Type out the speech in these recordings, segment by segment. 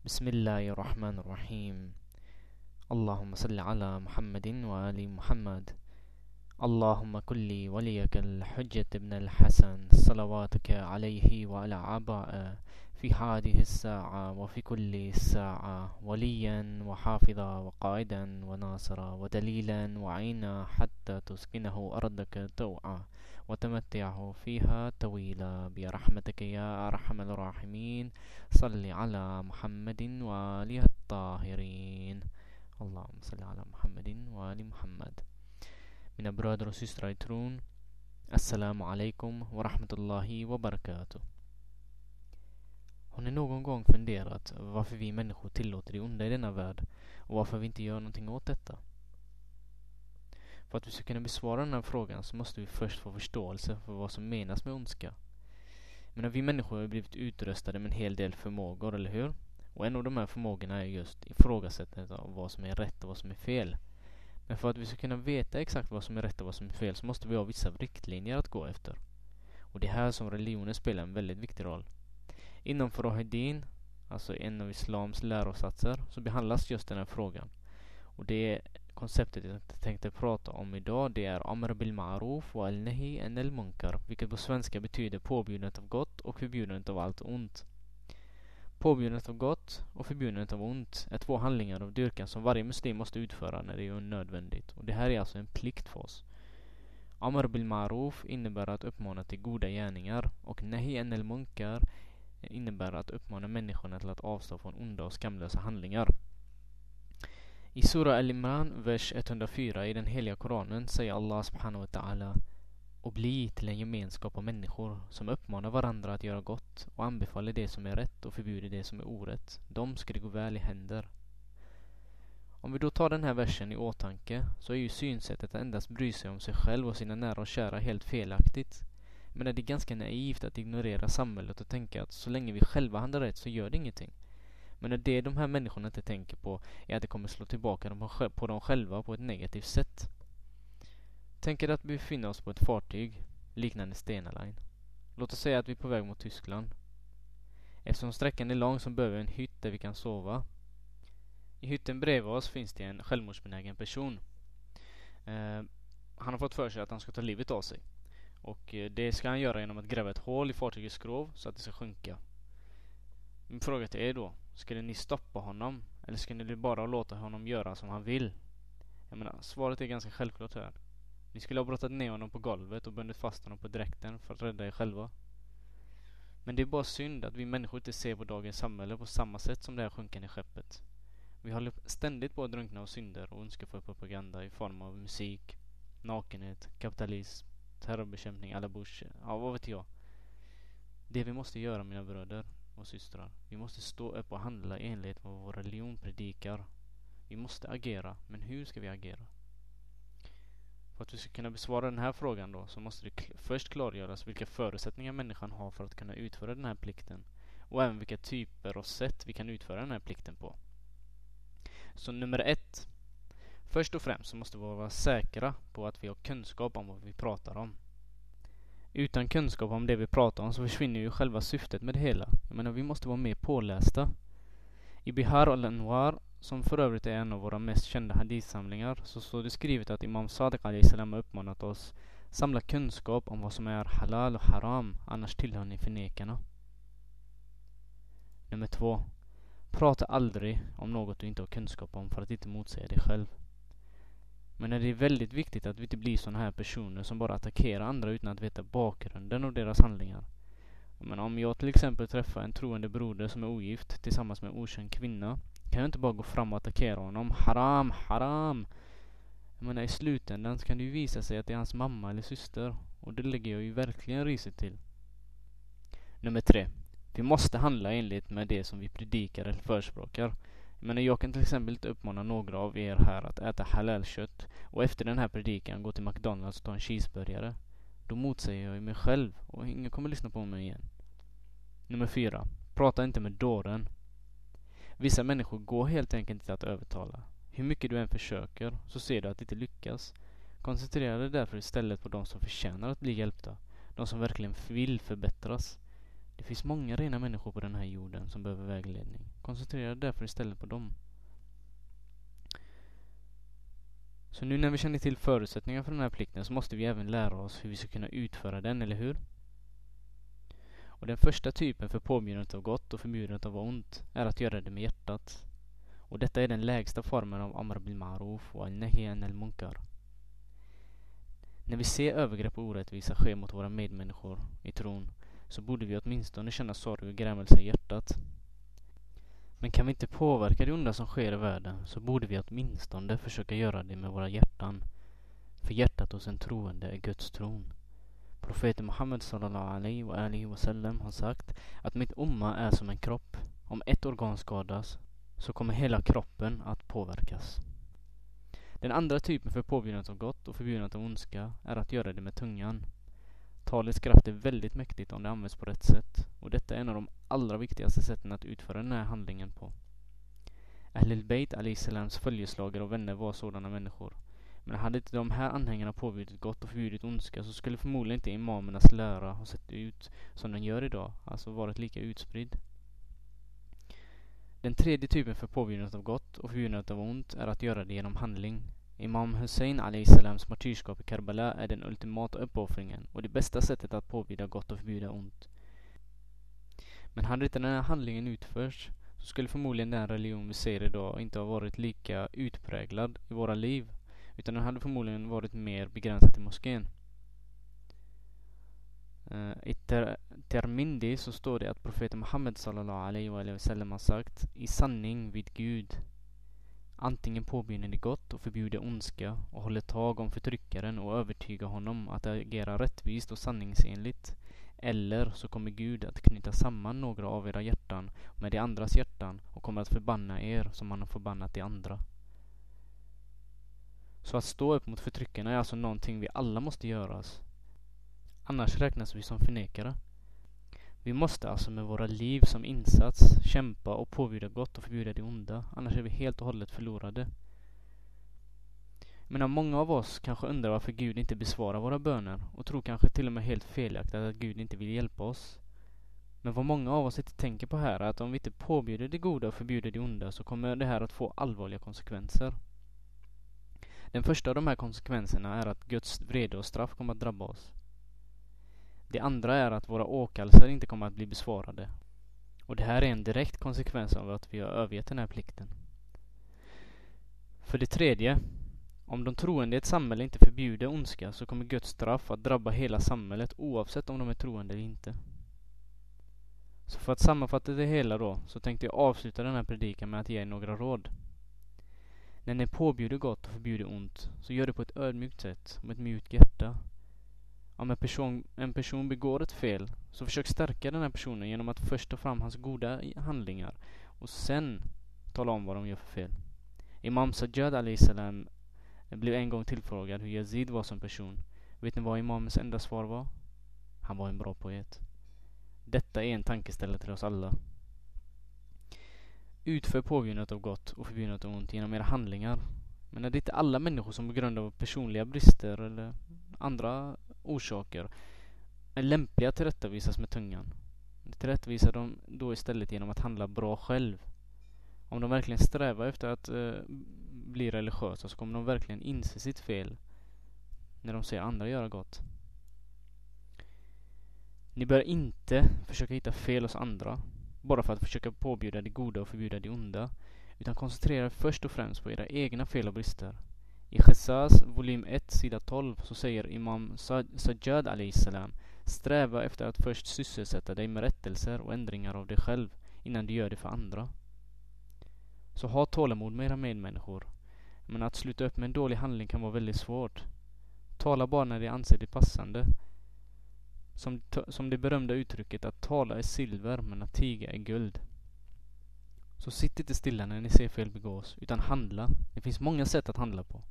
بسم الله الرحمن الرحيم. اللهم صل على محمد وآل محمد. اللهم كل وليك الحجة ابن الحسن صلواتك عليه وعلى عباء في هذه الساعة وفي كل ساعة وليا وحافظا وقائدا وناصرا ودليلا وعينا حتى تسكنه أرضك توعا وتمتعه فيها طويلا. برحمتك يا أرحم الراحمين صل على محمد وآله الطاهرين. اللهم صل على محمد وآل محمد. Mina bröder och systrar i tron Assalamu alaikum wa rahmatullahi wa barakatuh Har ni någon gång funderat över varför vi människor tillåter det onda i denna värld och varför vi inte gör någonting åt detta? För att vi ska kunna besvara den här frågan så måste vi först få förståelse för vad som menas med ondska. Men vi människor har blivit utrustade med en hel del förmågor, eller hur? Och en av de här förmågorna är just ifrågasättandet av vad som är rätt och vad som är fel. Men för att vi ska kunna veta exakt vad som är rätt och vad som är fel så måste vi ha vissa riktlinjer att gå efter. Och det är här som religionen spelar en väldigt viktig roll. Inom Farahidin, alltså en av Islams lärosatser, så behandlas just den här frågan. Och det konceptet jag tänkte prata om idag det är Amr bil Ma'ruf och Al-Nahi en al-Munkar vilket på svenska betyder påbjudandet av gott och förbjudandet av allt ont. Påbjudandet av gott och förbjudandet av ont är två handlingar av dyrkan som varje muslim måste utföra när det är nödvändigt och det här är alltså en plikt för oss. Amr bil Ma'ruf innebär att uppmana till goda gärningar och Nahi en al-Munkar innebär att uppmana människorna till att avstå från onda och skamlösa handlingar. I Sura Al-Imran, vers 104 i den heliga Koranen säger Allah subhanahu wa ta'ala och bli till en gemenskap av människor som uppmanar varandra att göra gott och anbefaller det som är rätt och förbjuder det som är orätt. De ska det gå väl i händer. Om vi då tar den här versen i åtanke så är ju synsättet att endast bry sig om sig själv och sina nära och kära helt felaktigt. Men är det ganska naivt att ignorera samhället och tänka att så länge vi själva handlar rätt så gör det ingenting. Men det de här människorna inte tänker på är att det kommer slå tillbaka på dem själva på ett negativt sätt. Tänk er att vi befinner oss på ett fartyg liknande Stena Line. Låt oss säga att vi är på väg mot Tyskland. Eftersom sträckan är lång så behöver vi en hytt där vi kan sova. I hytten bredvid oss finns det en självmordsbenägen person. Eh, han har fått för sig att han ska ta livet av sig. Och eh, det ska han göra genom att gräva ett hål i fartygets skrov så att det ska sjunka. Min fråga till er då. Skulle ni stoppa honom? Eller skulle ni bara låta honom göra som han vill? Jag menar, svaret är ganska självklart här. Ni skulle ha brottat ner honom på golvet och bundit fast honom på dräkten för att rädda er själva. Men det är bara synd att vi människor inte ser på dagens samhälle på samma sätt som det här sjunkande skeppet. Vi håller ständigt på att drunkna av synder och ondskefull propaganda i form av musik, nakenhet, kapitalism, terrorbekämpning, alla bush, ja vad vet jag. Det vi måste göra mina bröder och systrar. Vi måste stå upp och handla i enlighet med vad vår religion predikar. Vi måste agera, men hur ska vi agera? För att vi ska kunna besvara den här frågan då så måste det först klargöras vilka förutsättningar människan har för att kunna utföra den här plikten och även vilka typer och sätt vi kan utföra den här plikten på. Så nummer ett. Först och främst så måste vi vara säkra på att vi har kunskap om vad vi pratar om. Utan kunskap om det vi pratar om så försvinner ju själva syftet med det hela. Jag menar, vi måste vara mer pålästa. I Bihar al-Anwar, som för övrigt är en av våra mest kända hadithsamlingar, så står det skrivet att Imam Sadiq salam har uppmanat oss samla kunskap om vad som är halal och haram, annars tillhör ni förnekarna. Nummer två. Prata aldrig om något du inte har kunskap om för att inte motsäga dig själv. Men det är väldigt viktigt att vi inte blir sådana här personer som bara attackerar andra utan att veta bakgrunden av deras handlingar. Men om jag till exempel träffar en troende broder som är ogift tillsammans med en okänd kvinna kan jag inte bara gå fram och attackera honom. Haram, haram! Jag menar i slutändan så kan det ju visa sig att det är hans mamma eller syster. Och det lägger jag ju verkligen risigt till. Nummer tre. Vi måste handla enligt med det som vi predikar eller förespråkar. Men jag kan till exempel inte uppmana några av er här att äta halalkött och efter den här predikan gå till McDonalds och ta en cheeseburgare. Då motsäger jag ju mig själv och ingen kommer lyssna på mig igen. Nummer fyra. Prata inte med dåren. Vissa människor går helt enkelt inte att övertala. Hur mycket du än försöker så ser du att det inte lyckas. Koncentrera dig därför istället på de som förtjänar att bli hjälpta. De som verkligen vill förbättras. Det finns många rena människor på den här jorden som behöver vägledning. Koncentrera dig därför istället på dem. Så nu när vi känner till förutsättningarna för den här plikten så måste vi även lära oss hur vi ska kunna utföra den, eller hur? Och den första typen för påbjudandet av gott och förbjudandet av ont är att göra det med hjärtat. Och detta är den lägsta formen av Amr bil Maruf och al-Nahi al-Munkar. När vi ser övergrepp och orättvisa ske mot våra medmänniskor i tron så borde vi åtminstone känna sorg och grämelse i hjärtat. Men kan vi inte påverka det onda som sker i världen så borde vi åtminstone försöka göra det med våra hjärtan. För hjärtat hos en troende är Guds tron. Profeten Muhammed sallallahu alaihi wa alihi wasallam har sagt att mitt umma är som en kropp. Om ett organ skadas så kommer hela kroppen att påverkas. Den andra typen för påbjudandet av gott och förbjudandet av ondska är att göra det med tungan. Talets kraft är väldigt mäktigt om det används på rätt sätt och detta är en av de allra viktigaste sätten att utföra den här handlingen på. Ahlul Bayt salams följeslagare och vänner var sådana människor. Men hade inte de här anhängarna påbjudit gott och förbjudit ondska så skulle förmodligen inte imamernas lära ha sett ut som den gör idag, alltså varit lika utspridd. Den tredje typen för påbjudandet av gott och förbjudandet av ont är att göra det genom handling. Imam Hussein Ali salams martyrskap i Karbala är den ultimata uppoffringen och det bästa sättet att påbjuda gott och förbjuda ont. Men hade inte den här handlingen utförts så skulle förmodligen den religion vi ser idag inte ha varit lika utpräglad i våra liv utan den hade förmodligen varit mer begränsad till moskén. Uh, I ter Termindi så står det att profeten Muhammed sallallahu alaihi wa sallam har sagt I sanning vid Gud Antingen påbjuder ni gott och förbjuder ondska och håller tag om förtryckaren och övertygar honom att agera rättvist och sanningsenligt. Eller så kommer Gud att knyta samman några av era hjärtan med de andras hjärtan och kommer att förbanna er som han har förbannat de andra. Så att stå upp mot förtryckarna är alltså någonting vi alla måste göra. Alltså. Annars räknas vi som förnekare. Vi måste alltså med våra liv som insats kämpa och påbjuda gott och förbjuda det onda. Annars är vi helt och hållet förlorade. Men många av oss kanske undrar varför Gud inte besvarar våra böner och tror kanske till och med helt felaktigt att Gud inte vill hjälpa oss. Men vad många av oss inte tänker på här är att om vi inte påbjuder det goda och förbjuder det onda så kommer det här att få allvarliga konsekvenser. Den första av de här konsekvenserna är att Guds vrede och straff kommer att drabba oss. Det andra är att våra åkallelser inte kommer att bli besvarade. Och det här är en direkt konsekvens av att vi har övergett den här plikten. För det tredje, om de troende i ett samhälle inte förbjuder ondska så kommer Guds straff att drabba hela samhället oavsett om de är troende eller inte. Så för att sammanfatta det hela då, så tänkte jag avsluta den här predikan med att ge er några råd. När ni påbjuder gott och förbjuder ont, så gör det på ett ödmjukt sätt, med ett mjukt hjärta om en person, en person begår ett fel så försök stärka den här personen genom att först ta fram hans goda handlingar och sen tala om vad de gör för fel. Imam Sajjad salam blev en gång tillfrågad hur Yazid var som person. Vet ni vad imamens enda svar var? Han var en bra poet. Detta är en tankeställare till oss alla. Utför påbjudandet av gott och förbjudandet av ont genom era handlingar. Men är det inte alla människor som på grund av personliga brister eller andra orsaker är lämpliga att tillrättavisas med tungan. Tillrättavisar de då istället genom att handla bra själv. Om de verkligen strävar efter att eh, bli religiösa så kommer de verkligen inse sitt fel när de ser andra göra gott. Ni bör inte försöka hitta fel hos andra bara för att försöka påbjuda det goda och förbjuda det onda utan koncentrera er först och främst på era egna fel och brister. I Qisas volym 1, sida 12, så säger Imam Sajjad salam Sträva efter att först sysselsätta dig med rättelser och ändringar av dig själv innan du gör det för andra. Så ha tålamod med era medmänniskor. Men att sluta upp med en dålig handling kan vara väldigt svårt. Tala bara när det anser det passande. Som, som det berömda uttrycket att tala är silver men att tiga är guld. Så sitt inte stilla när ni ser fel begås, utan handla. Det finns många sätt att handla på.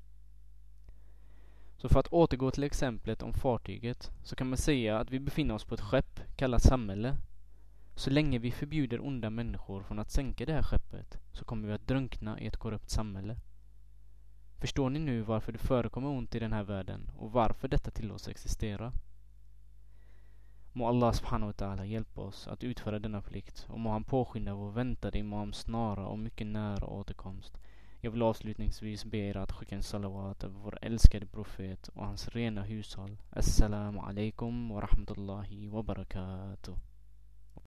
Så för att återgå till exemplet om fartyget så kan man säga att vi befinner oss på ett skepp kallat samhälle. Så länge vi förbjuder onda människor från att sänka det här skeppet så kommer vi att drunkna i ett korrupt samhälle. Förstår ni nu varför det förekommer ont i den här världen och varför detta tillåts existera? Må Allah subhanahu wa ta'ala hjälpa oss att utföra denna plikt och må han påskynda vår väntade imams snara och mycket nära återkomst. Jag vill avslutningsvis be er att skicka en salawat över vår älskade profet och hans rena hushåll. Assalamu alaikum wa rahmatullahi wa barakatuh.